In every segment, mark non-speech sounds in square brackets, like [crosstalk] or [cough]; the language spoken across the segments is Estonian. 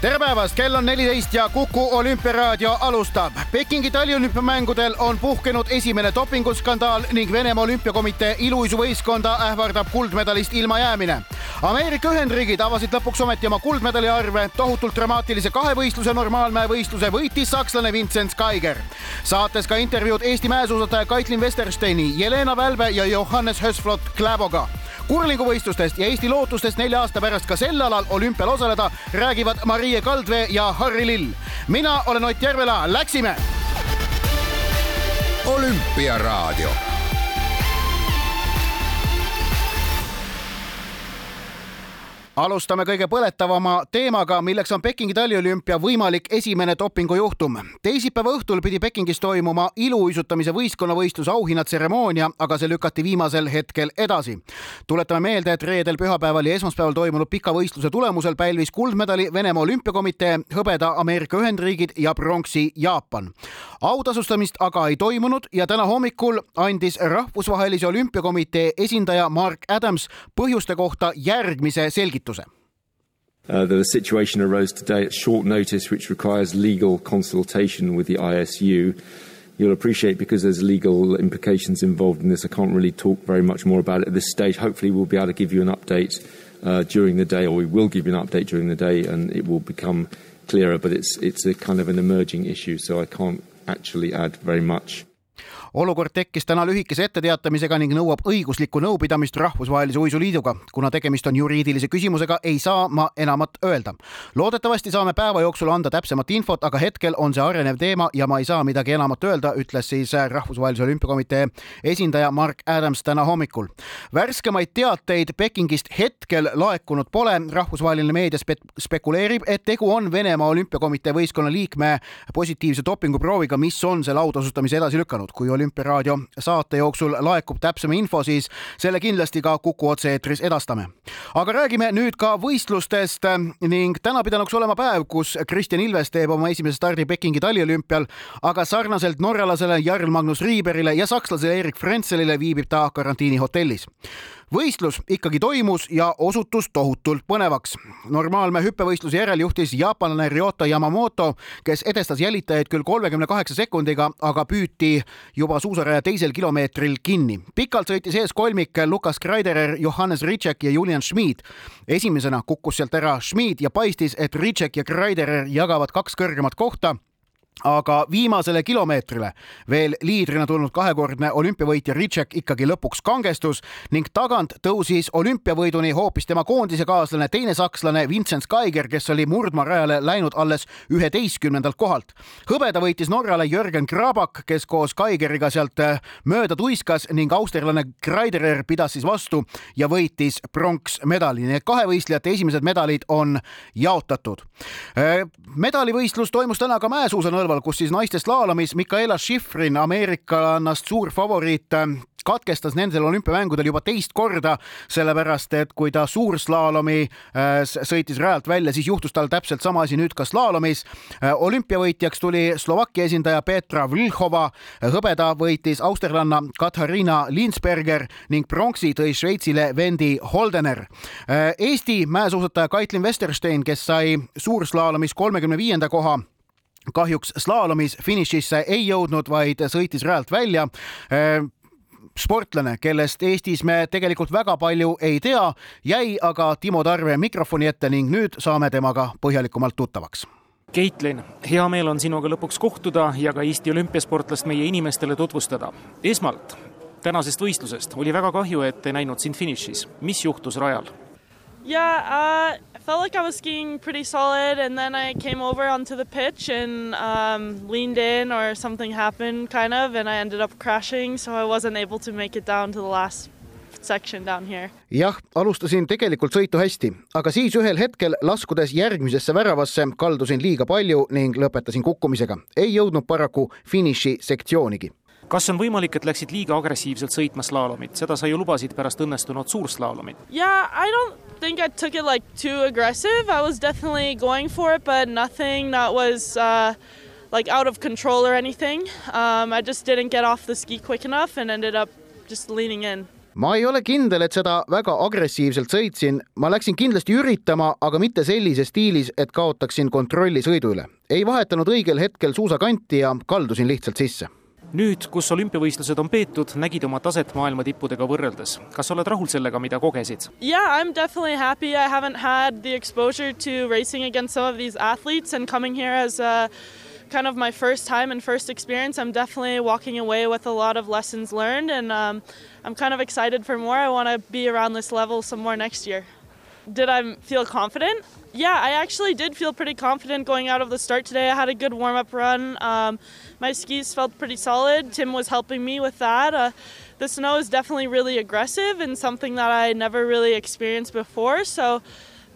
tere päevast, kell on neliteist ja Kuku olümpiaraadio alustab. Pekingi taliolümpiamängudel on puhkenud esimene dopinguskandaal ning Venemaa olümpiakomitee iluuisuvõistkonda ähvardab kuldmedalist ilmajäämine. Ameerika Ühendriigid avasid lõpuks ometi oma kuldmedali arve, tohutult dramaatilise kahevõistluse normaalmäevõistluse võitis sakslane Vincent Geiger. saates ka intervjuud Eesti mäesuusataja Kaitlin Westersteini, Jelena Välbe ja Johannes Hösflot Kläboga kurlinguvõistlustest ja Eesti lootustest nelja aasta pärast ka sel alal olümpial osaleda räägivad Marie Kaldvee ja Harri Lill. mina olen Ott Järvela, läksime. olümpiaraadio alustame kõige põletavama teemaga, milleks on Pekingi taliolümpia võimalik esimene dopingujuhtum. teisipäeva õhtul pidi Pekingis toimuma iluuisutamise võistkonnavõistluse auhinnatseremoonia, aga see lükati viimasel hetkel edasi. tuletame meelde, et reedel, pühapäeval ja esmaspäeval toimunud pika võistluse tulemusel pälvis kuldmedali Venemaa Olümpiakomitee, hõbeda Ameerika Ühendriigid ja pronksi Jaapan. autasustamist aga ei toimunud ja täna hommikul andis Rahvusvahelise Olümpiakomitee esindaja Mark Adams põhjuste kohta järgmise selgituse Uh, the situation arose today at short notice, which requires legal consultation with the ISU. You'll appreciate because there's legal implications involved in this, I can't really talk very much more about it at this stage. Hopefully, we'll be able to give you an update uh, during the day, or we will give you an update during the day, and it will become clearer. But it's, it's a kind of an emerging issue, so I can't actually add very much. Olukord tekkis täna lühikese etteteatamisega ning nõuab õiguslikku nõupidamist Rahvusvahelise Uisuliiduga. kuna tegemist on juriidilise küsimusega, ei saa ma enamat öelda. loodetavasti saame päeva jooksul anda täpsemat infot, aga hetkel on see arenev teema ja ma ei saa midagi enamat öelda, ütles siis Rahvusvahelise Olümpiakomitee esindaja Mark Adams täna hommikul. värskemaid teateid Pekingist hetkel laekunud pole. rahvusvaheline meedia spe spekuleerib, et tegu on Venemaa Olümpiakomitee võistkonna liikme positiivse dopinguprooviga, mis on selle autasutamise edasi lükanud. kui olümpiaraadio saate jooksul laekub täpsem info, siis selle kindlasti ka Kuku otse-eetris edastame. aga räägime nüüd ka võistlustest ning täna pidanuks olema päev, kus Kristjan Ilves teeb oma esimese stardi Pekingi taliolümpial, aga sarnaselt norralasele Jarl Magnus Riiberile ja sakslasele Erik Frenzelile viibib ta karantiinihotellis võistlus ikkagi toimus ja osutus tohutult põnevaks. normaalme hüppevõistluse järel juhtis jaapanlane Ryota Yamamoto, kes edestas jälitajaid küll kolmekümne kaheksa sekundiga, aga püüti juba suusaraja teisel kilomeetril kinni. pikalt sõitis ees kolmik Lukas Kreiderer, Johannes Ritschek ja Julian Schmid. esimesena kukkus sealt ära Schmid ja paistis, et Ritschek ja Kreiderer jagavad kaks kõrgemat kohta aga viimasele kilomeetrile veel liidrina tulnud kahekordne olümpiavõitja Ritšek ikkagi lõpuks kangestus ning tagant tõusis olümpiavõiduni hoopis tema koondise kaaslane, teine sakslane Vincent Geiger, kes oli murdmaarajale läinud alles üheteistkümnendalt kohalt. hõbeda võitis Norrale Jörgen Krabak, kes koos Geigeriga sealt äh, mööda tuiskas ning austerlane Kreiderer pidas siis vastu ja võitis pronksmedali. Need kahevõistlejate esimesed medalid on jaotatud. Äh, medalivõistlus toimus täna ka mäesuusanõlval kõrval, kus siis naiste slaalomis Mikaela Schifrin, ameeriklannast suur favoriit, katkestas nendel olümpiamängudel juba teist korda, sellepärast et kui ta suurslaalomi äh, sõitis rajalt välja, siis juhtus tal täpselt sama asi nüüd ka slaalomis. Äh, olümpiavõitjaks tuli Slovakkia esindaja Petra Vlhova, hõbeda võitis austerlanna Katariina Linsberger ning pronksi tõi Šveitsile Vendi Holdener. Äh, Eesti mäesuusataja Kaitlin Westerstein, kes sai suurslaalomis kolmekümne viienda koha kahjuks slaalomis finišisse ei jõudnud, vaid sõitis rajalt välja sportlane, kellest Eestis me tegelikult väga palju ei tea, jäi aga Timo Tarve mikrofoni ette ning nüüd saame temaga põhjalikumalt tuttavaks Keitlin, hea meel on sinuga lõpuks kohtuda ja ka Eesti olümpiasportlast meie inimestele tutvustada. esmalt tänasest võistlusest oli väga kahju, et ei näinud sind finišis. mis juhtus rajal? Yeah, uh, I felt like I was skiing pretty solid, and then I came over onto the pitch and um, leaned in, or something happened, kind of, and I ended up crashing, so I wasn't able to make it down to the last section down here. jah, alustasin tegelikult sõitu hästi, aga siis ühel hetkel laskudes järgmisesse väravasse kaldusin liiga palju ning lõpetasin kukkumisega. ei jõudnud paraku finiši sektsioonigi kas on võimalik, et läksid liiga agressiivselt sõitma slaalomit, seda sa ju lubasid pärast õnnestunud suurslaalomit. Yeah, I don't think I took it like too aggressive. I was definitely going for it, but nothing that was uh, like out of control or anything. Um, I just didn't get off the ski quick enough and ended up just leaning in ma ei ole kindel, et seda väga agressiivselt sõitsin, ma läksin kindlasti üritama, aga mitte sellises stiilis, et kaotaksin kontrolli sõidu üle. ei vahetanud õigel hetkel suusakanti ja kaldusin lihtsalt sisse nüüd, kus olümpiavõistlused on peetud, nägid oma taset maailma tippudega võrreldes. kas oled rahul sellega, mida kogesid? Yeah, I am definitely happy. I haven't had the exposure to racing against some of these athletes and coming here as a kind of my first time and first experience. I'm definitely walking away with a lot of lessons learned, and um, I'm kind of excited for more. I want to be around this level some more next year. Did I feel confident? Yeah, I actually did feel pretty confident going out of the start today. I had a good warm up run. Um, my skis felt pretty solid. Tim was helping me with that. Uh, the snow is definitely really aggressive and something that I never really experienced before. So,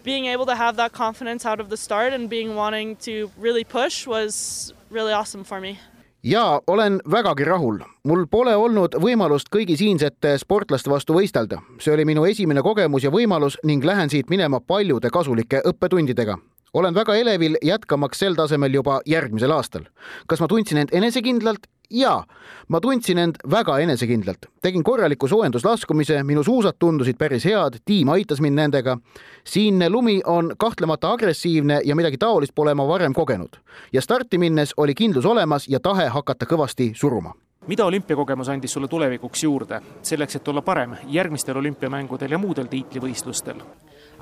being able to have that confidence out of the start and being wanting to really push was really awesome for me ja olen vägagi rahul. mul pole olnud võimalust kõigi siinsete sportlaste vastu võistelda. see oli minu esimene kogemus ja võimalus ning lähen siit minema paljude kasulike õppetundidega olen väga elevil jätkamaks sel tasemel juba järgmisel aastal. kas ma tundsin end enesekindlalt? Jaa, ma tundsin end väga enesekindlalt, tegin korraliku soojenduslaskumise, minu suusad tundusid päris head, tiim aitas mind nendega. siinne lumi on kahtlemata agressiivne ja midagi taolist pole ma varem kogenud. ja starti minnes oli kindlus olemas ja tahe hakata kõvasti suruma mida olümpiakogemus andis sulle tulevikuks juurde, selleks et olla parem järgmistel olümpiamängudel ja muudel tiitlivõistlustel?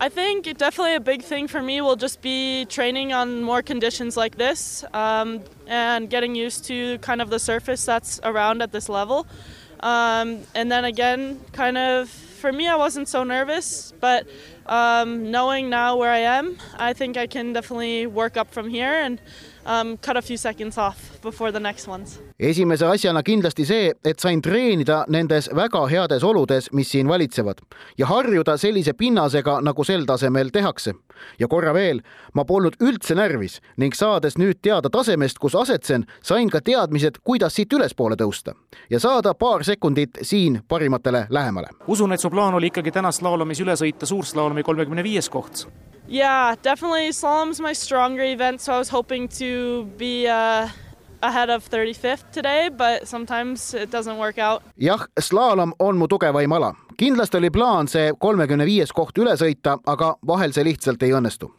I think definitely a big thing for me will just be training on more conditions like this um, and getting used to kind of the surface that's around at this level. Um, and then again, kind of for me, I wasn't so nervous, but um, knowing now where I am, I think I can definitely work up from here and um, cut a few seconds off before the next ones. esimese asjana kindlasti see, et sain treenida nendes väga heades oludes, mis siin valitsevad ja harjuda sellise pinnasega, nagu sel tasemel tehakse. Ja korra veel, ma polnud üldse närvis ning saades nüüd teada tasemest, kus asetsen, sain ka teadmised, kuidas siit ülespoole tõusta ja saada paar sekundit siin parimatele lähemale. usun, et su plaan oli ikkagi täna slaalomis üle sõita suurslaalomi kolmekümne viies koht Yeah, definitely slalom's my stronger event, so I was hoping to be uh, ahead of 35th today, but sometimes it doesn't work out. jah, slaalom on mu tugevaim ala. kindlasti oli plaan see kolmekümne viies koht üle sõita, aga vahel see lihtsalt ei õnnestu.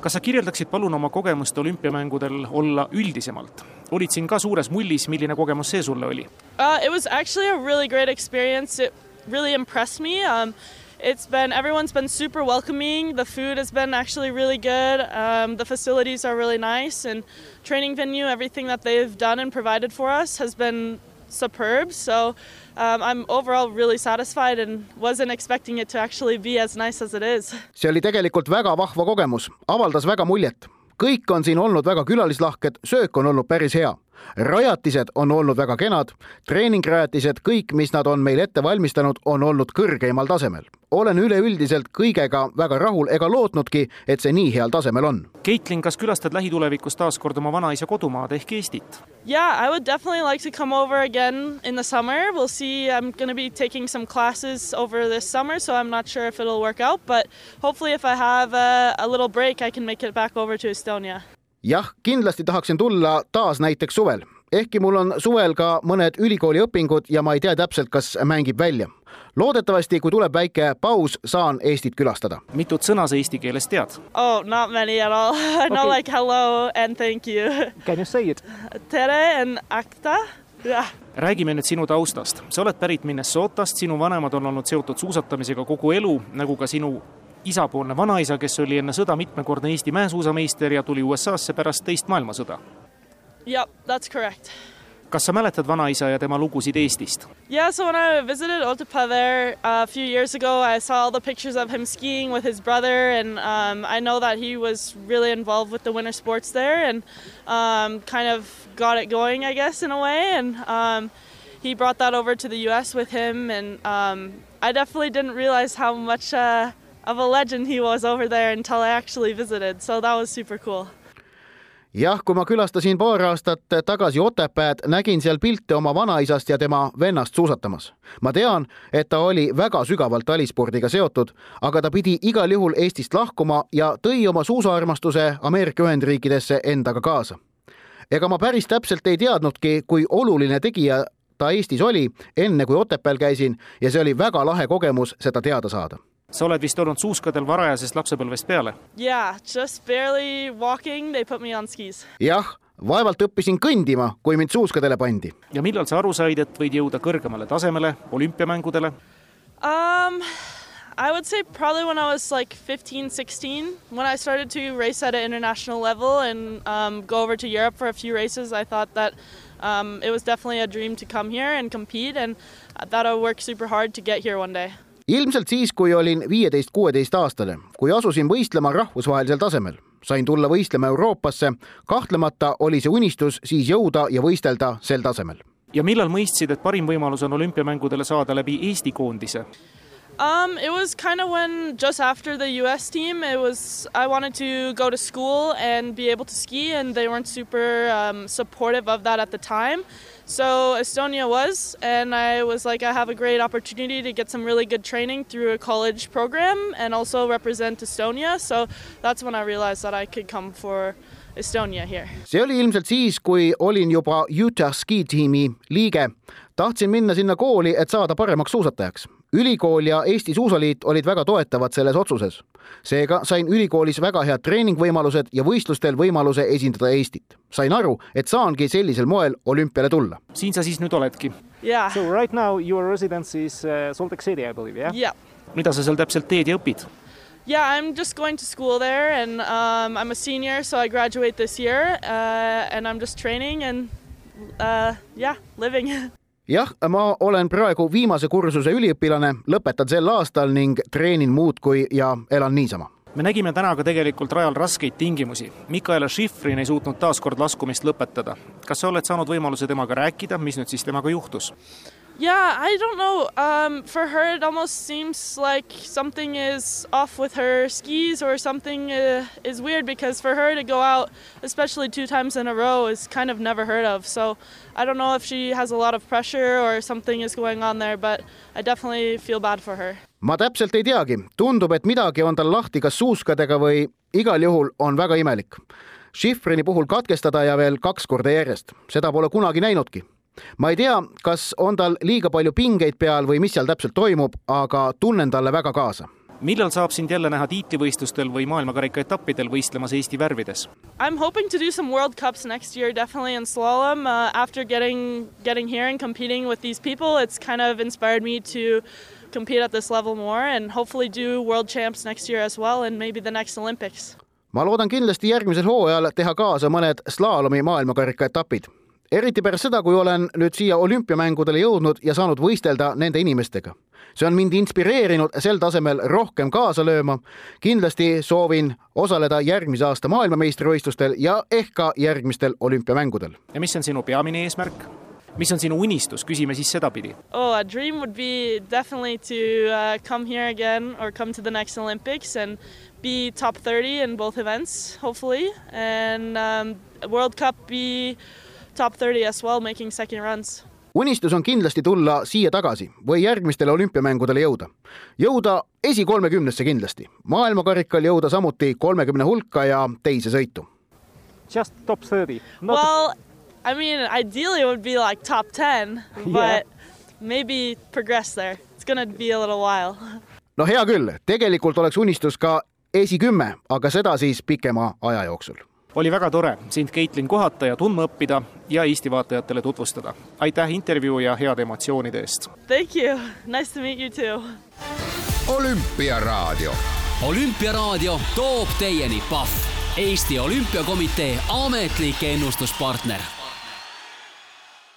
kas sa kirjeldaksid palun oma kogemust olümpiamängudel olla üldisemalt? olid siin ka suures mullis, milline kogemus see sulle oli uh,? It was actually a really great experience, it really impressed me um, it's been everyone's been super welcoming. The food has been actually really good. Um, the facilities are really nice, and training venue, everything that they've done and provided for us has been superb. So um, I'm overall really satisfied and wasn't expecting it to actually be as nice as it is. see oli tegelikult väga vahva kogemus, avaldas väga muljet. kõik on siin olnud väga külalislahked, söök on olnud päris hea rajatised on olnud väga kenad, treeningrajatised, kõik, mis nad on meil ette valmistanud, on olnud kõrgeimal tasemel. olen üleüldiselt kõigega väga rahul ega lootnudki, et see nii heal tasemel on. Keitlin, kas külastad lähitulevikus taas kord oma vanaisa kodumaad ehk Eestit? Yeah, I would definitely like to come over again in the summer. We'll see. I'm going to be taking some classes over this summer, so I'm not sure if it'll work out, but hopefully if I have a, a little break, I can make it back over to Estonia jah, kindlasti tahaksin tulla taas näiteks suvel, ehkki mul on suvel ka mõned ülikooli õpingud ja ma ei tea täpselt, kas mängib välja. loodetavasti, kui tuleb väike paus, saan Eestit külastada. mitut sõna sa eesti keeles tead? Oh, not many at all. [laughs] Know okay. like hello and thank you. [laughs] Can you say it? tere and acta jah räägime nüüd sinu taustast. sa oled pärit Minnesotast, sinu vanemad on olnud seotud suusatamisega kogu elu, nagu ka sinu isapoolne vanaisa, kes oli enne sõda mitmekordne Eesti mäesuusameister ja tuli USA-sse pärast teist maailmasõda. Yep, that's correct. kas sa mäletad vanaisa ja tema lugusid Eestist? Yeah, so when I visited Otepää there uh, a few years ago, I saw all the pictures of him skiing with his brother, and um, I know that he was really involved with the winter sports there, and um, kind of got it going, I guess, in a way. And um, he brought that over to the U.S. with him, and um, I definitely didn't realize how much. Uh, of a legend he was over there until I actually visited, so that was super cool. jah, kui ma külastasin paar aastat tagasi Otepääd, nägin seal pilte oma vanaisast ja tema vennast suusatamas. ma tean, et ta oli väga sügavalt talispordiga seotud, aga ta pidi igal juhul Eestist lahkuma ja tõi oma suusaarmastuse Ameerika Ühendriikidesse endaga kaasa. ega ma päris täpselt ei teadnudki, kui oluline tegija ta Eestis oli, enne kui Otepääl käisin ja see oli väga lahe kogemus seda teada saada sa oled vist olnud suuskadel varajasest lapsepõlvest peale? Yeah, just barely walking, they put me on skis. jah, vaevalt õppisin kõndima, kui mind suuskadele pandi. ja millal sa aru said, et võid jõuda kõrgemale tasemele, olümpiamängudele um,? I would say probably when I was like 15, 16, when I started to race at an international level and um, go over to Europe for a few races, I thought that um, it was definitely a dream to come here and compete, and I thought I would work super hard to get here one day. Ilmselt siis, kui olin viieteist, kuueteist aastane, kui asusin võistlema rahvusvahelisel tasemel, sain tulla võistlema Euroopasse. kahtlemata oli see unistus siis jõuda ja võistelda sel tasemel. ja millal mõistsid, et parim võimalus on olümpiamängudele saada läbi Eesti koondise? Um, it was kind of when just after the U.S. team, it was I wanted to go to school and be able to ski, and they weren't super um, supportive of that at the time. So Estonia was, and I was like, I have a great opportunity to get some really good training through a college program and also represent Estonia. So that's when I realized that I could come for Estonia here. see oli ilmselt siis, kui olin juba Utah ski tiimi liige. tahtsin minna sinna kooli, et saada paremaks suusatajaks ülikool ja Eesti Suusaliit olid väga toetavad selles otsuses. seega sain ülikoolis väga head treeningvõimalused ja võistlustel võimaluse esindada Eestit. sain aru, et saangi sellisel moel olümpiale tulla. siin sa siis nüüd oledki yeah.? So right now your residence is uh, Salt Lake City, I believe, jah yeah? yeah.? mida sa seal täpselt teed ja õpid? Yeah, I'm just going to school there, and um, I'm a senior, so I graduate this year, uh, and I'm just training and uh, yeah, living [laughs] jah, ma olen praegu viimase kursuse üliõpilane, lõpetan sel aastal ning treenin muudkui ja elan niisama me nägime täna ka tegelikult rajal raskeid tingimusi. Mikaela Schifrin ei suutnud taas kord laskumist lõpetada. kas sa oled saanud võimaluse temaga rääkida, mis nüüd siis temaga juhtus? Yeah, I don't know. Um, for her, it almost seems like something is off with her skis or something uh, is weird because for her to go out, especially two times in a row, is kind of never heard of. So I don't know if she has a lot of pressure or something is going on there, but I definitely feel bad for her. ma täpselt ei teagi, tundub, et midagi on tal lahti kas suuskadega või igal juhul on väga imelik. Schifrini puhul katkestada ja veel kaks korda järjest, seda pole kunagi näinudki ma ei tea, kas on tal liiga palju pingeid peal või mis seal täpselt toimub, aga tunnen talle väga kaasa millal saab sind jälle näha tiitlivõistlustel või maailmakarika etappidel võistlemas Eesti värvides? I am hoping to do some World Cups next year, definitely in slalom. Uh, after getting getting here and competing with these people, it's kind of inspired me to compete at this level more and hopefully do World Champs next year as well and maybe the next Olympics. ma loodan kindlasti järgmisel hooajal teha kaasa mõned slaalomi maailmakarika etapid eriti pärast seda, kui olen nüüd siia olümpiamängudele jõudnud ja saanud võistelda nende inimestega. see on mind inspireerinud sel tasemel rohkem kaasa lööma. kindlasti soovin osaleda järgmise aasta maailmameistrivõistlustel ja ehk ka järgmistel olümpiamängudel. ja mis on sinu peamine eesmärk? mis on sinu unistus, küsime siis sedapidi. Oh, a dream would be definitely to uh, come here again or come to the next Olympics and be top 30 in both events, hopefully, and um, World Cup be top 30 as well, making second runs. unistus on kindlasti tulla siia tagasi või järgmistele olümpiamängudele jõuda. jõuda esikolmekümnesse kindlasti, maailmakarikal jõuda samuti kolmekümne hulka ja teise sõitu. Just top thirty Not.... Well, I mean ideally it would be like top ten [laughs] yeah., but maybe progress there. It's gonna be a little while. no hea küll, tegelikult oleks unistus ka esikümme, aga seda siis pikema aja jooksul oli väga tore sind, Keitlin, kohata ja tundma õppida ja Eesti vaatajatele tutvustada. aitäh intervjuu ja heade emotsioonide eest! Thank you, nice to meet you too! olümpiaraadio. olümpiaraadio toob teieni Pahv, Eesti Olümpiakomitee ametlik ennustuspartner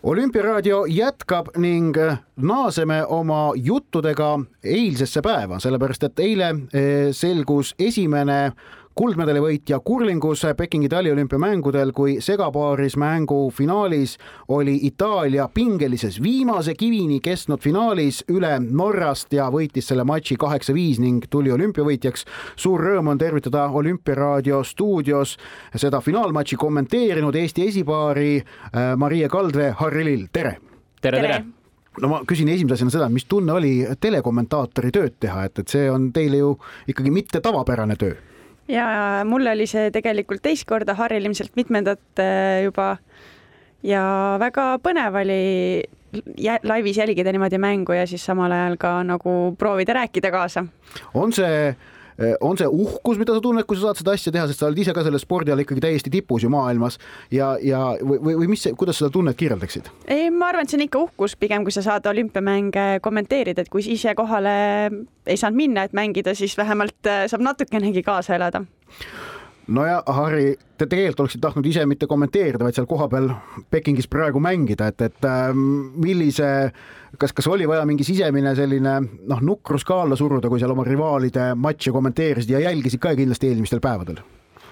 olümpiaraadio jätkab ning naaseme oma juttudega eilsesse päeva, sellepärast et eile eh, selgus esimene kuldmedali võitja kurlingus Pekingi taliolümpiamängudel, kui segapaaris mängu finaalis oli Itaalia pingelises viimase kivini kestnud finaalis üle Norrast ja võitis selle matši kaheksa-viis ning tuli olümpiavõitjaks. suur rõõm on tervitada Olümpiaraadio stuudios seda finaalmatši kommenteerinud Eesti esipaari äh, Marie Kaldvee, Harri Lill, tere! tere, tere, tere.! no ma küsin esimese asjana seda, mis tunne oli telekommentaatori tööd teha, et, et see on teile ju ikkagi mitte tavapärane töö? Ja mul oli see tegelikult teist korda, Harril ilmselt mitmendat äh, juba. ja väga põnev oli laivis jälgida niimoodi mängu ja siis samal ajal ka nagu proovida rääkida kaasa. on see on see uhkus, mida sa tunned, kui sa saad seda asja teha, sest sa oled ise ka selle spordi all ikkagi täiesti tipus ju maailmas ja, ja või, või, mis, kuidas seda tunnet kirjeldaksid? ei, ma arvan, et see on ikka uhkus pigem, kui sa saad olümpiamänge kommenteerida, et kui ise kohale ei saanud minna, et mängida, siis vähemalt eh, saab natukenegi kaasa elada no ja Harri, te tegelikult oleksite tahtnud ise mitte kommenteerida, vaid seal kohapeal Pekingis praegu mängida, et, et äh, millise, kas, kas oli vaja mingi sisemine selline noh, nukrus ka alla suruda, kui seal oma rivaalide matše kommenteerisid ja jälgisid ka kindlasti eelmistel päevadel?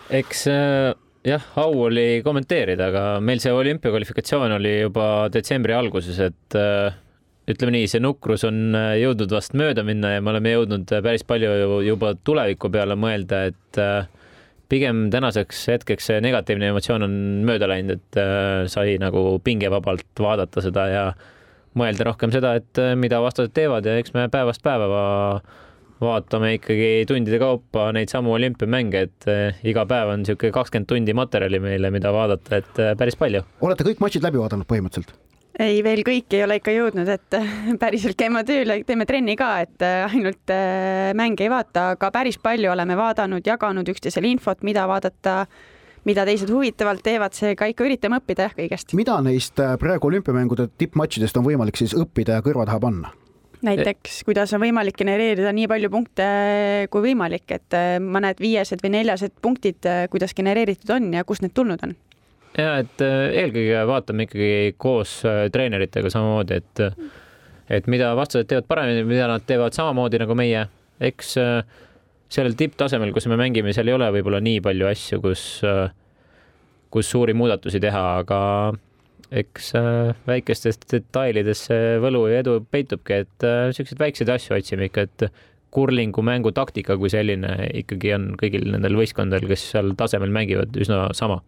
eks äh, jah, au oli kommenteerida, aga meil see olümpiakvalifikatsioon oli juba detsembri alguses, et äh, ütleme nii, see nukrus on äh, jõudnud vast mööda minna ja me oleme jõudnud päris palju juba tuleviku peale mõelda, et äh, pigem tänaseks hetkeks see negatiivne emotsioon on mööda läinud, et äh, sai nagu pingevabalt vaadata seda ja mõelda rohkem seda, et äh, mida vastased teevad ja eks me päevast päeva vaatame ikkagi tundide kaupa neid samu olümpiamänge, et äh, iga päev on niisugune kakskümmend tundi materjali meile, mida vaadata, et päris palju. olete kõik matšid läbi vaadanud põhimõtteliselt? Ei, veel kõik ei ole ikka jõudnud, et [laughs] päriselt käime tööl, teeme trenni ka, et äh, ainult äh, mänge ei vaata, aga päris palju oleme vaadanud, jaganud üksteisele infot, mida vaadata, mida teised huvitavalt teevad, seega ikka üritame õppida jah kõigest. mida neist äh, praegu olümpiamängude tippmatšidest on võimalik siis õppida ja kõrva taha panna? näiteks, kuidas on võimalik genereerida nii palju punkte kui võimalik, et mõned viiesed või neljased punktid, kuidas genereeritud on ja kust need tulnud on ja et äh, eelkõige vaatame ikkagi koos äh, treeneritega samamoodi, et et mida vastased teevad paremini, mida nad teevad samamoodi nagu meie, eks äh, sellel tipptasemel, kus me mängime, seal ei ole võib-olla nii palju asju, kus, kus suuri muudatusi teha, aga eks väikestes detailides see võlu ja edu peitubki, et niisuguseid väikseid asju otsime ikka, et kurlingu mängu taktika kui selline ikkagi on kõigil nendel võistkondadel, kes seal tasemel mängivad, üsna sama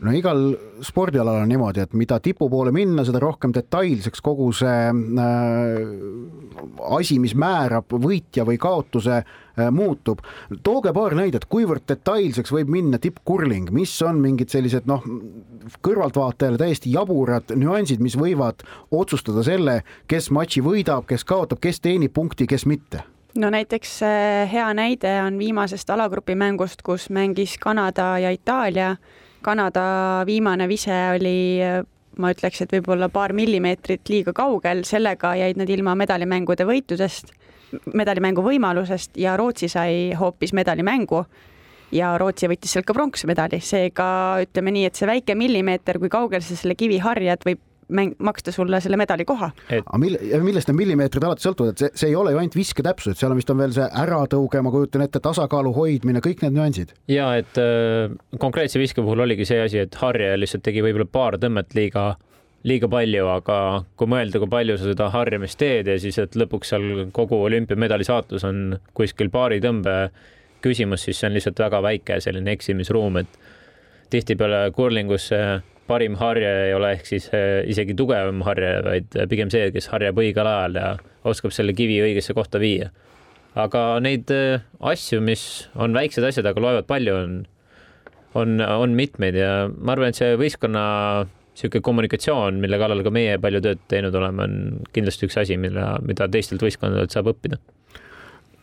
no igal spordialal on niimoodi, et mida tipu poole minna, seda rohkem detailseks kogu see äh, asi, mis määrab võitja või kaotuse äh,, muutub. tooge paar näidet, kuivõrd detailseks võib minna tippkurling, mis on mingid sellised noh, kõrvaltvaatajale täiesti jaburad nüansid, mis võivad otsustada selle, kes matši võidab, kes kaotab, kes teenib punkti, kes mitte? No näiteks äh, hea näide on viimasest alagrupi mängust, kus mängis Kanada ja Itaalia Kanada viimane vise oli ma ütleks, et võib-olla paar millimeetrit liiga kaugel, sellega jäid nad ilma medalimängude võitudest, medalimängu võimalusest ja Rootsi sai hoopis medalimängu. Ja Rootsi võttis sealt ka pronksmedali, seega ütleme nii, et see väike millimeeter, kui kaugel sa selle kivi harjad, võib mäng, maksta sulle selle medali koha et.... aga mille, millest need millimeetrid alati sõltuvad, et see, see ei ole ju ainult visketäpsus, et seal on vist on veel see äratõuge, ma kujutan ette, tasakaalu hoidmine, kõik need nüansid. ja et äh, konkreetse viske puhul oligi see asi, et Harje lihtsalt tegi võib-olla paar tõmmet liiga liiga palju, aga kui mõelda, kui palju sa seda harjamist teed ja siis, et lõpuks seal kogu olümpiamedali saatus on kuskil paari tõmbe küsimus, siis see on lihtsalt väga väike selline eksimisruum, et tihtipeale kurlingus parim harje ei ole ehk siis eh, isegi tugevam harje, vaid pigem see, kes harjab õigel ajal ja oskab selle kivi õigesse kohta viia. aga neid eh, asju, mis on väiksed asjad, aga loevad palju, on, on, on mitmeid ja ma arvan, et see võistkonna niisugune kommunikatsioon, mille kallal ka meie palju tööd teinud oleme, on kindlasti üks asi, mille, mida teistelt võistkondadelt saab õppida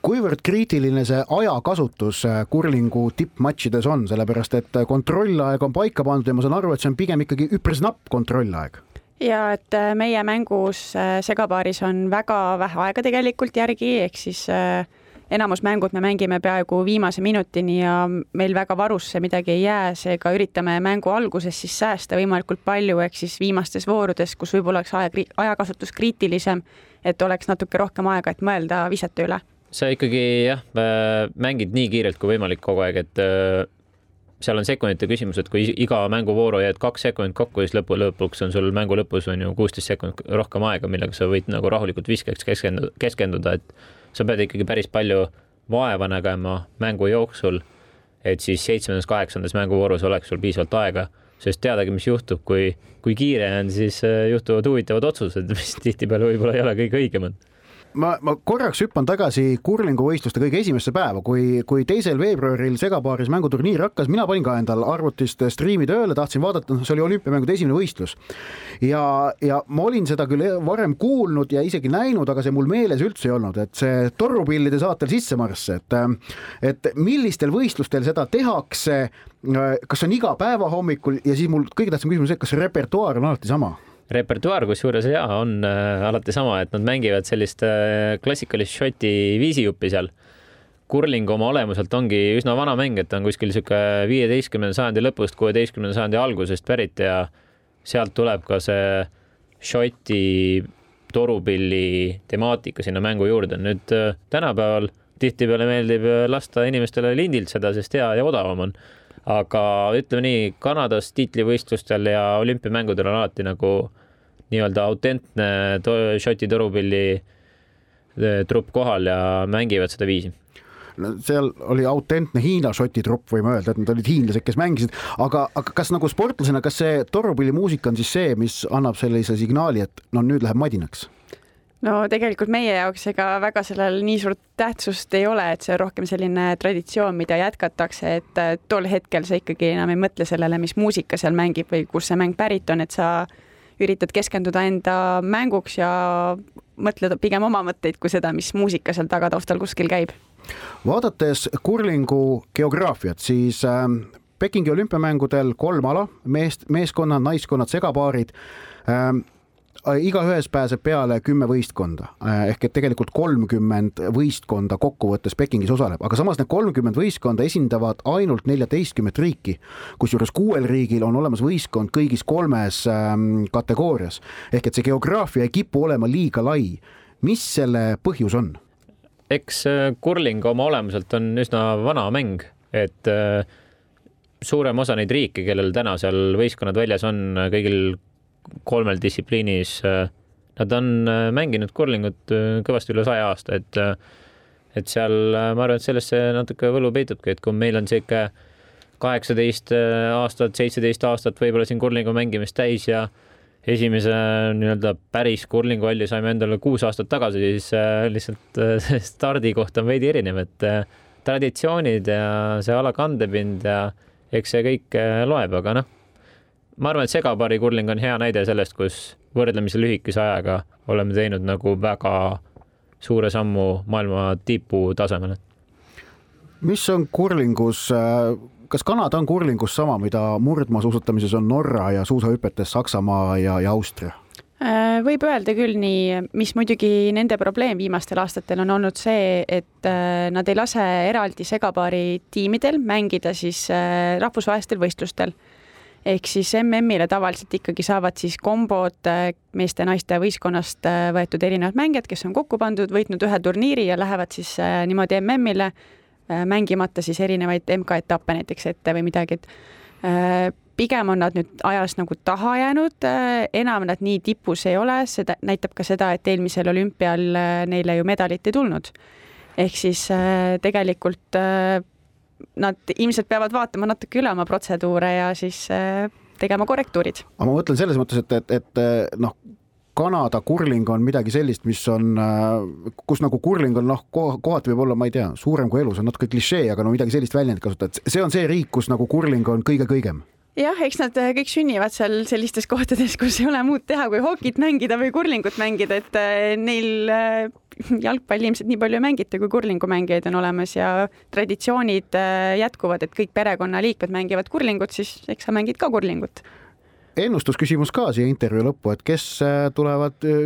kuivõrd kriitiline see ajakasutus äh, kurlingu tippmatšides on, sellepärast et äh, kontrollaeg on paika pandud ja ma saan aru, et see on pigem ikkagi üpris napp kontrollaeg. Ja et äh, meie mängus segapaaris on väga vähe aega tegelikult järgi, ehk siis enamus mängud me mängime peaaegu viimase minutini ja meil väga varusse midagi ei jää, seega üritame mängu alguses siis säästa võimalikult palju, ehk siis viimastes voorudes, kus võib-olla oleks aja, ajakasutus kriitilisem, et oleks natuke rohkem aega, et mõelda visete üle sa ikkagi jah, mängid nii kiirelt kui võimalik kogu aeg, et äh, seal on sekundite küsimus, et kui iga mänguvooru jääd kaks sekundit kokku, siis lõpu, lõpuks on sul mängu lõpus on ju kuusteist sekundit rohkem aega, millega sa võid nagu rahulikult viskeks keskenduda, keskenduda, et sa pead ikkagi päris palju vaeva nägema mängu jooksul, et siis seitsmendas, kaheksandas mänguvoorus oleks sul piisavalt aega, sest teadagi, mis juhtub, kui, kui kiire on, siis äh, juhtuvad huvitavad otsused, [laughs] mis tihtipeale võib-olla ei ole kõige õigemad ma, ma korraks hüppan tagasi kurlinguvõistluste kõige esimesse päeva, kui, kui teisel veebruaril segapaaris mänguturniir hakkas, mina panin ka endal arvutist striimi tööle, tahtsin vaadata, see oli olümpiamängude esimene võistlus. ja, ja ma olin seda küll varem kuulnud ja isegi näinud, aga see mul meeles üldse ei olnud, et see torupillide saatel sissemarss, et et millistel võistlustel seda tehakse, kas on iga päeva hommikul ja siis mul kõige tähtsam küsimus, et kas repertuaar on alati sama? Repertuaar kusjuures ja on äh, alati sama, et nad mängivad sellist äh, klassikalist šoti viisijuppi seal. kurling oma olemuselt ongi üsna vana mäng, et ta on kuskil sihuke viieteistkümnenda sajandi lõpust, kuueteistkümnenda sajandi algusest pärit ja sealt tuleb ka see šoti torupilli temaatika sinna mängu juurde. nüüd äh, tänapäeval tihtipeale meeldib lasta inimestele lindilt seda, sest hea ja odavam on aga ütleme nii, Kanadas tiitlivõistlustel ja olümpiamängudel on alati nagu nii-öelda autentne Šoti torupilli eh, trupp kohal ja mängivad seda viisi seal oli autentne Hiina šoti trupp, võime öelda, et nad olid hiinlased, kes mängisid, aga, aga kas nagu sportlasena, kas see torupillimuusika on siis see, mis annab sellise signaali, et no nüüd läheb madinaks? No tegelikult meie jaoks ega väga sellel nii suurt tähtsust ei ole, et see on rohkem selline traditsioon, mida jätkatakse, et tol hetkel sa ikkagi enam ei mõtle sellele, mis muusika seal mängib või kust see mäng pärit on, et sa üritad keskenduda enda mänguks ja mõtleda pigem oma mõtteid kui seda, mis muusika seal tagataustal kuskil käib. vaadates kurlingu geograafiat, siis äh, Pekingi olümpiamängudel kolm ala, meest, meeskonnad, naiskonnad, segapaarid äh, Äh, igaühes pääseb peale kümme võistkonda äh, ehk et tegelikult kolmkümmend võistkonda kokkuvõttes Pekingis osaleb, aga samas need kolmkümmend võistkonda esindavad ainult neljateistkümmet riiki. kusjuures kuuel riigil on olemas võistkond kõigis kolmes ähm, kategoorias ehk et see geograafia ei kipu olema liiga lai. mis selle põhjus on? eks äh, kurling oma olemuselt on üsna vana mäng, et suurem osa neid riike, kellel täna seal võistkonnad väljas on, kõigil kolmel distsipliinis. Äh, nad on äh, mänginud kurlingut äh, kõvasti üle saja aasta, et, et seal ma arvan, et selles see natuke võlu peitubki, et kui meil on sihuke kaheksateist aastat, seitseteist aastat võib-olla siin kurlingu mängimist täis ja esimese nii-öelda päris kurlinguhalli saime endale kuus aastat tagasi, siis lihtsalt [laughs] see stardikoht on veidi erinev, et traditsioonid ja see ala kandepind ja eks see kõik loeb, aga noh ma arvan, et segapaari kurling on hea näide sellest, kus võrdlemisi lühikese ajaga oleme teinud nagu väga suure sammu maailma tipu tasemele. mis on kurlingus, kas Kanada on kurlingus sama, mida murdmaasuusatamises on Norra ja suusahüpetes Saksamaa ja, ja Austria? Äh, võib öelda küll nii, mis muidugi nende probleem viimastel aastatel on olnud see, et äh, nad ei lase eraldi segapaari tiimidel mängida siis äh, rahvusvahelistel võistlustel ehk siis MM-ile tavaliselt ikkagi saavad siis kombod äh, meeste-naiste võistkonnast äh, võetud erinevad mängijad, kes on kokku pandud, võitnud ühe turniiri ja lähevad siis äh, niimoodi MM-ile mängimata siis erinevaid MK-etappe näiteks ette või midagi, et pigem on nad nüüd ajas nagu taha jäänud, enam nad nii tipus ei ole, seda näitab ka seda, et eelmisel olümpial neile ju medalit ei tulnud. ehk siis tegelikult nad ilmselt peavad vaatama natuke üle oma protseduure ja siis äh, tegema korrektuurid. aga ma mõtlen selles mõttes, et, et, et noh, Kanada kurling on midagi sellist, mis on, äh, kus nagu kurling on noh, kohati võib olla, ma ei tea, suurem kui elus on natuke klišee, aga no midagi sellist väljendit kasutada, et see on see riik, kus nagu kurling on kõige-kõigem jah, eks nad kõik sünnivad seal sellistes kohtades, kus ei ole muud teha, kui hokit mängida või kurlingut mängida, et neil jalgpalli ilmselt nii palju ei mängita, kui kurlingumängijaid on olemas ja traditsioonid äh, jätkuvad, et kõik perekonnaliikmed mängivad kurlingut, siis eks sa mängid ka kurlingut ennustusküsimus ka siia intervjuu lõppu, et kes äh, tulevad äh,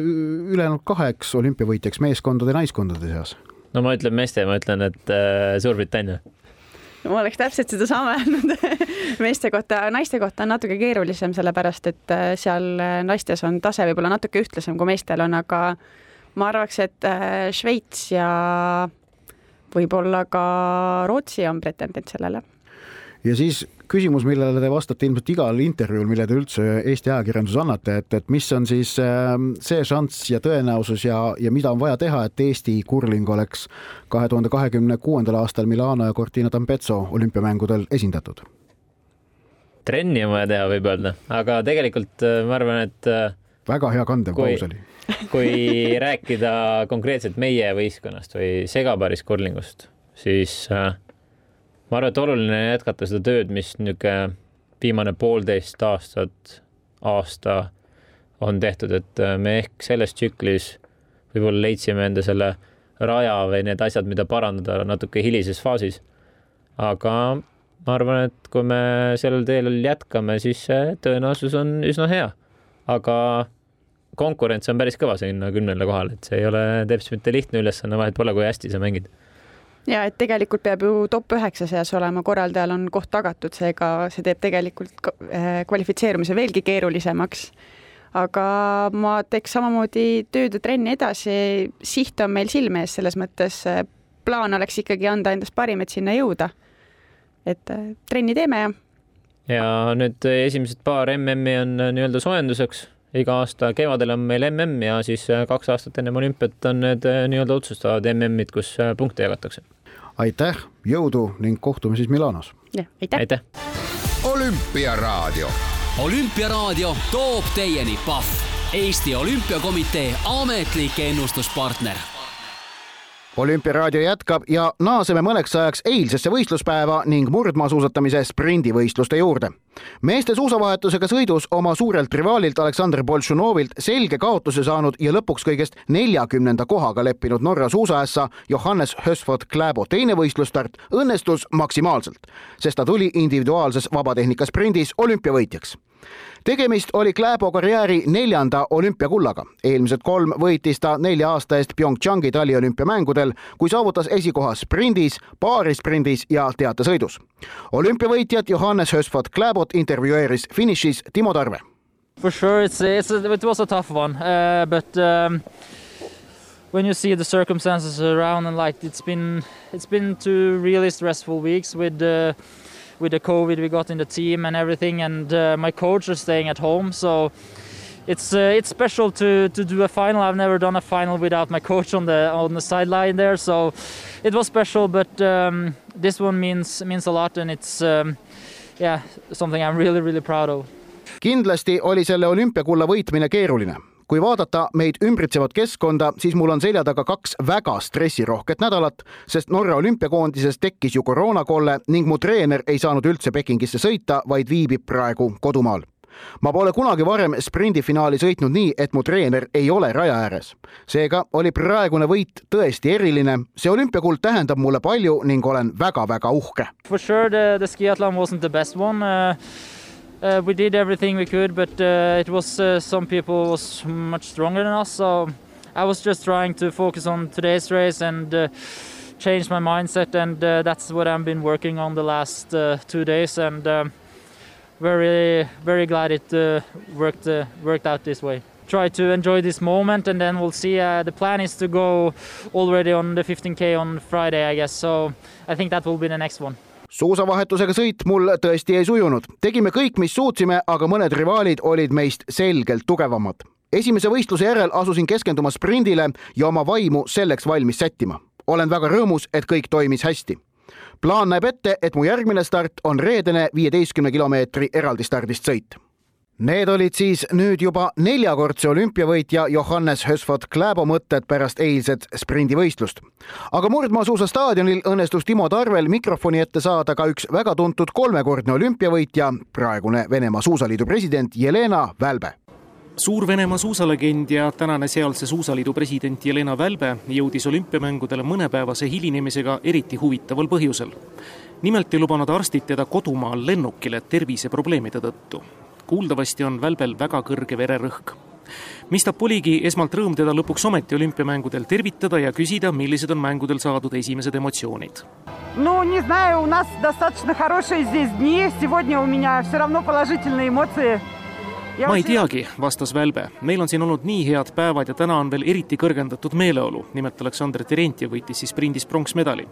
ülejäänud kaheks olümpiavõitjaks meeskondade naiskondade seas? no ma ütlen meeste, ma ütlen, et äh, Suurbritannia ma oleks täpselt sedasama öelnud [laughs] meeste kohta, naiste kohta on natuke keerulisem, sellepärast et seal naistes on tase võib-olla natuke ühtlasem kui meestel on, aga ma arvaks, et äh, Šveits ja võib-olla ka Rootsi on pretendent sellele. Ja siis küsimus, millele te vastate ilmselt igal intervjuul, mille te üldse Eesti ajakirjanduses annate, et, et mis on siis ähm, see šanss ja tõenäosus ja, ja mida on vaja teha, et Eesti kurling oleks kahe tuhande kahekümne kuuendal aastal Milano ja Cortina d'Ampezzo olümpiamängudel esindatud? trenni on vaja teha, võib öelda, aga tegelikult äh, ma arvan, et äh, väga hea kandev paus oli [laughs] kui rääkida konkreetselt meie võistkonnast või segapaaris kurlingust, siis äh, ma arvan, et oluline jätkata seda tööd, mis niisugune viimane poolteist aastat, aasta on tehtud, et äh, me ehk selles tsüklis võib-olla leidsime enda selle raja või need asjad, mida parandada natuke hilises faasis. aga ma arvan, et kui me sellel teel jätkame, siis see tõenäosus on üsna hea. aga konkurents on päris kõva sinna kümnele kohale, et see ei ole teps mitte lihtne ülesanne, vahet pole, kui hästi sa mängid ja et tegelikult peab ju top üheksa seas olema, korraldajal on koht tagatud, seega see teeb tegelikult eh, kvalifitseerumise veelgi keerulisemaks. aga ma teeks samamoodi tööd ja trenni edasi, siht on meil silme ees, selles mõttes eh, plaan oleks ikkagi anda endast parim, et sinna jõuda. et eh, trenni teeme ja. ja nüüd esimesed paar MM-i on nii-öelda soojenduseks iga aasta kevadel on meil mm ja siis äh, kaks aastat ennem olümpiat on need äh, nii-öelda otsustavad MM-id, kus äh, punkte jagatakse. aitäh, jõudu ning kohtume siis Milanos. jah, aitäh, aitäh.. olümpiaraadio. olümpiaraadio toob teieni Pahv, Eesti Olümpiakomitee ametlik ennustuspartner olümpiaraadio jätkab ja naaseme mõneks ajaks eilsesse võistluspäeva ning murdmaasuusatamise sprindivõistluste juurde. meeste suusavahetusega sõidus oma suurelt rivaalilt Aleksandr Boltšunovilt selge kaotuse saanud ja lõpuks kõigest neljakümnenda kohaga leppinud Norra suusaässa Johannes Hösford Klæbo teine võistlusstart õnnestus maksimaalselt, sest ta tuli individuaalses vabatehnika sprindis olümpiavõitjaks tegemist oli Klæbo karjääri neljanda olümpiakullaga. eelmised kolm võitis ta nelja aasta eest PyeongChangi taliolümpiamängudel, kui saavutas esikoha sprindis, paarisprindis ja teatesõidus. olümpiavõitjat Johannes Hösford Klæbot intervjueeris finišis Timo Tarve. For sure, it's, it's it was a tough one uh,, but um, when you see the circumstances around and like it's been it's been two really stressful weeks with uh, with the COVID we got in the team and everything, and uh, my coach is staying at home, so it's uh, it's special to to do a final. I've never done a final without my coach on the on the sideline there, so it was special. But um, this one means means a lot, and it's um, yeah something I'm really really proud of. kindlasti oli selle olümpiakulla võitmine keeruline kui vaadata meid ümbritsevat keskkonda, siis mul on selja taga kaks väga stressirohket nädalat, sest Norra olümpiakoondises tekkis ju koroonakolle ning mu treener ei saanud üldse Pekingisse sõita, vaid viibib praegu kodumaal ma pole kunagi varem sprindifinaali sõitnud nii, et mu treener ei ole raja ääres. seega oli praegune võit tõesti eriline. see olümpiakuld tähendab mulle palju ning olen väga-väga uhke. For sure the, the skiathlon wasn't the best one uh uh, we did everything we could, but uh, it was uh, some people was much stronger than us. So I was just trying to focus on today's race and uh, change my mindset, and uh, that's what I've been working on the last uh, two days. And um, very, very glad it worked worked out this way. Try to enjoy this moment, and then we'll see. the plan is to go already on the 15k on Friday, I guess. So I think that will be the next one. Suusavahetusega sõit mul tõesti ei sujunud, tegime kõik, mis suutsime, aga mõned rivaalid olid meist selgelt tugevamad. esimese võistluse järel asusin keskenduma sprindile ja oma vaimu selleks valmis sättima. olen väga rõõmus, et kõik toimis hästi. plaan näeb ette, et mu järgmine start on reedene viieteistkümne kilomeetri eraldistardist sõit Need olid siis nüüd juba neljakordse olümpiavõitja Johannes Hösford Klæbo mõtted pärast eilset sprindivõistlust. aga murdmaasuusastaadionil õnnestus Timo Tarvel mikrofoni ette saada ka üks väga tuntud kolmekordne olümpiavõitja, praegune Venemaa Suusaliidu president Jelena Välbe suur Venemaa suusalegend ja tänane sealse suusaliidu president Jelena Välbe jõudis olümpiamängudele mõnepäevase hilinemisega eriti huvitaval põhjusel. nimelt ei lubanud arstid teda kodumaal lennukile terviseprobleemide tõttu kuuldavasti on välbel väga kõrge vererõhk. mistap oligi esmalt rõõm teda lõpuks ometi olümpiamängudel tervitada ja küsida, millised on mängudel saadud esimesed emotsioonid. Ну, не знаю, у нас достаточно хорошие здесь дни. Сегодня у меня все равно положительные эмоции. ma ei teagi, vastas Välbe. meil on siin olnud nii head päevad ja täna on veel eriti kõrgendatud meeleolu. nimelt Aleksandr Terentjev võitis siis sprindis pronksmedali.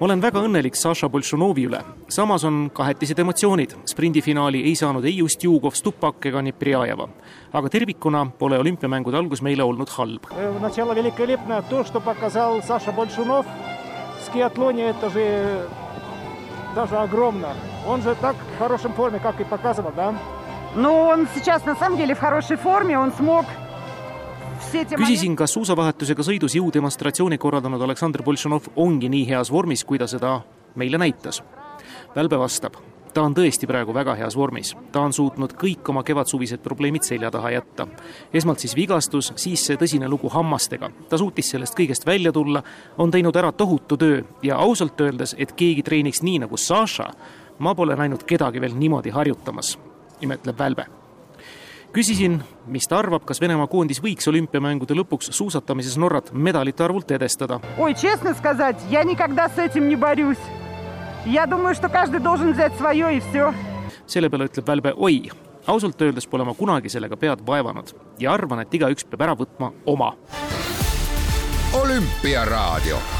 ma olen väga õnnelik Saša Boltšunovi üle. samas on kahetised emotsioonid. sprindifinaali ei saanud ei Ustjugov, Stupak ega Neprjajeva. aga tervikuna pole olümpiamängude algus meile olnud halb. Начало великолепно. То, что показал Саша Большунов в скиатлоне, это же даже огромно. Он же так в хорошем форме, как и показывал, да? Ну, он сейчас на самом деле в хорошей форме, он смог все эти küsisin, kas suusavahetusega sõidus jõudemonstratsiooni korraldanud Aleksandr Boltšanov ongi nii heas vormis, kui ta seda meile näitas. Välbe vastab, ta on tõesti praegu väga heas vormis. ta on suutnud kõik oma kevadsuvised probleemid selja taha jätta. esmalt siis vigastus, siis see tõsine lugu hammastega. ta suutis sellest kõigest välja tulla, on teinud ära tohutu töö ja ausalt öeldes, et keegi treeniks nii nagu Saša, ma pole näinud kedagi veel niimoodi harjutamas, imetleb Välbe küsisin, mis ta arvab, kas Venemaa koondis võiks olümpiamängude lõpuks suusatamises Norrat medalite arvult edestada. Ой, честно сказать, я никогда с этим не борюсь. Я думаю, что каждый должен взять свое и все. selle peale ütleb Välbe oi, ausalt öeldes pole ma kunagi sellega pead vaevanud ja arvan, et igaüks peab ära võtma oma. olümpiaraadio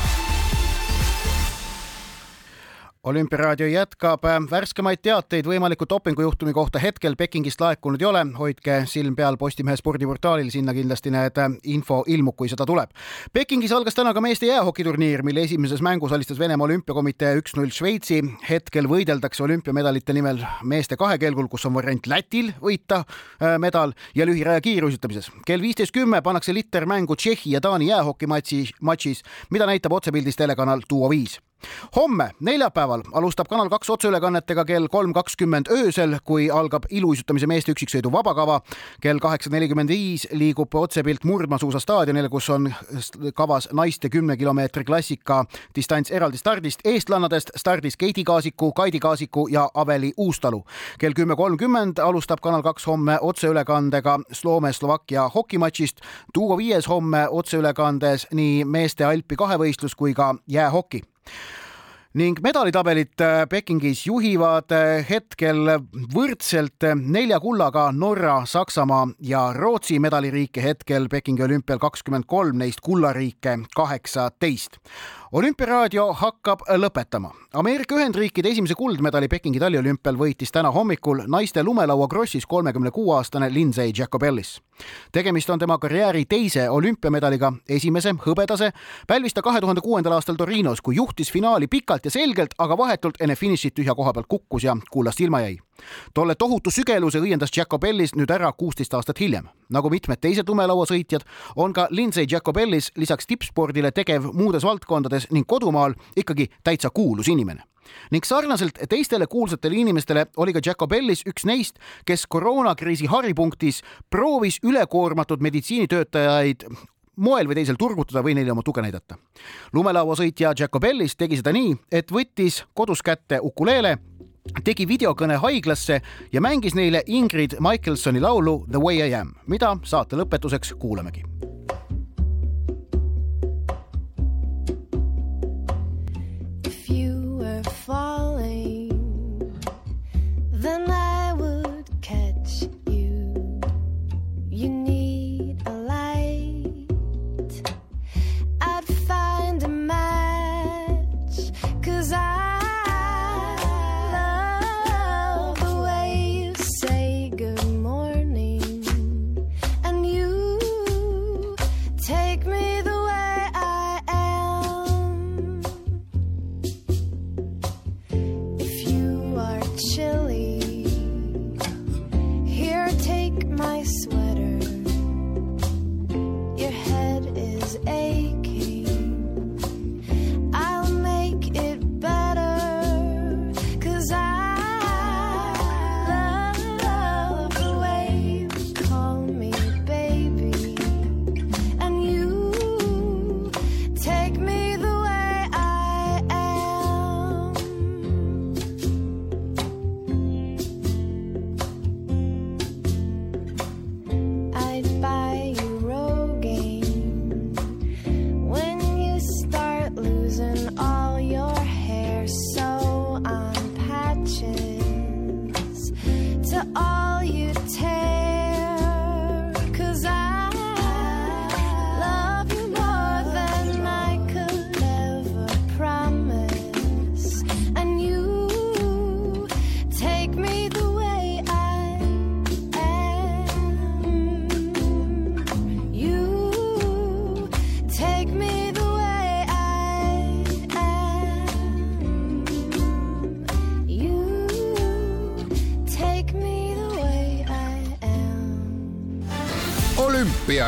olümpiaraadio jätkab, värskemaid teateid võimaliku dopingujuhtumi kohta hetkel Pekingist laekunud ei ole, hoidke silm peal Postimehe spordiportaalil, sinna kindlasti need info ilmub, kui seda tuleb. Pekingis algas täna ka meeste jäähokiturniir, mille esimeses mängus alistas Venemaa olümpiakomitee üks-null Šveitsi. hetkel võideldakse olümpiamedalite nimel meeste kahekelgul, kus on variant Lätil võita äh, medal ja lühiraja kiiruisutamises. kell viisteist kümme pannakse liter mängu Tšehhi ja Taani jäähokimatši, matšis, mida näitab otsepildis telekanal Duo viis homme, neljapäeval alustab Kanal kaks otseülekannetega kell kolm kakskümmend öösel, kui algab iluuisutamise meeste üksiksõidu vabakava. kell kaheksa nelikümmend viis liigub otsepilt Murdmaasuusa staadionile, kus on kavas naiste kümne kilomeetri klassika distants eraldi stardist eestlannadest stardis Keiti Kaasiku, Kaidi Kaasiku ja Aveli Uustalu. kell kümme kolmkümmend alustab Kanal kaks homme otseülekandega Sloome-Slovakkia hokimatšist. Tuuo viies homme otseülekandes nii meeste alpi kahevõistlus kui ka jäähoki ning medalitabelit äh, Pekingis juhivad äh, hetkel võrdselt nelja kullaga Norra, Saksamaa ja Rootsi medaliriike hetkel Pekingi olümpial kakskümmend kolm, neist kullariike kaheksateist olümpiaraadio hakkab lõpetama. Ameerika Ühendriikide esimese kuldmedali Pekingi taliolümpial võitis täna hommikul naiste lumelaua krossis kolmekümne kuue aastane Lindsay Jacobellis. tegemist on tema karjääri teise olümpiamedaliga, esimese hõbedase pälvis ta kahe tuhande kuuendal aastal Torinos, kui juhtis finaali pikalt ja selgelt, aga vahetult enne finišit tühja koha pealt kukkus ja kullast ilma jäi tolle tohutu sügeluse õiendas Jacobellis nüüd ära kuusteist aastat hiljem. nagu mitmed teised lumelauasõitjad, on ka Lindsay Jacobellis lisaks tippspordile tegev muudes valdkondades ning kodumaal ikkagi täitsa kuulus inimene ning sarnaselt teistele kuulsatele inimestele oli ka Jacobellis üks neist, kes koroonakriisi haripunktis proovis ülekoormatud meditsiinitöötajaid moel või teisel turgutada või neile oma tuge näidata. lumelauasõitja Jacobellis tegi seda nii, et võttis kodus kätte ukuleele tegi videokõne haiglasse ja mängis neile Ingrid Michelsoni laulu The way I am, mida saate lõpetuseks kuulamegi.